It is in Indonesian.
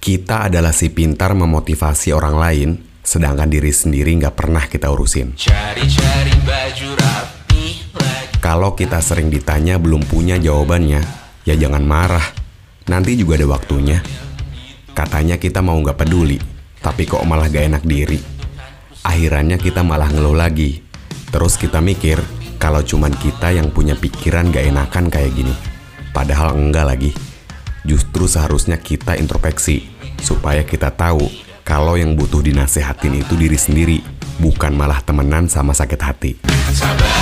Kita adalah si pintar memotivasi orang lain, sedangkan diri sendiri nggak pernah kita urusin. Cari-cari baju rapi lagi Kalau kita sering ditanya belum punya jawabannya, ya jangan marah. Nanti juga ada waktunya. Katanya kita mau nggak peduli, tapi kok malah gak enak diri. Akhirannya kita malah ngeluh lagi. Terus kita mikir, kalau cuman kita yang punya pikiran gak enakan kayak gini. Padahal enggak lagi. Justru seharusnya kita introspeksi, supaya kita tahu kalau yang butuh dinasehatin itu diri sendiri, bukan malah temenan sama sakit hati. Sabar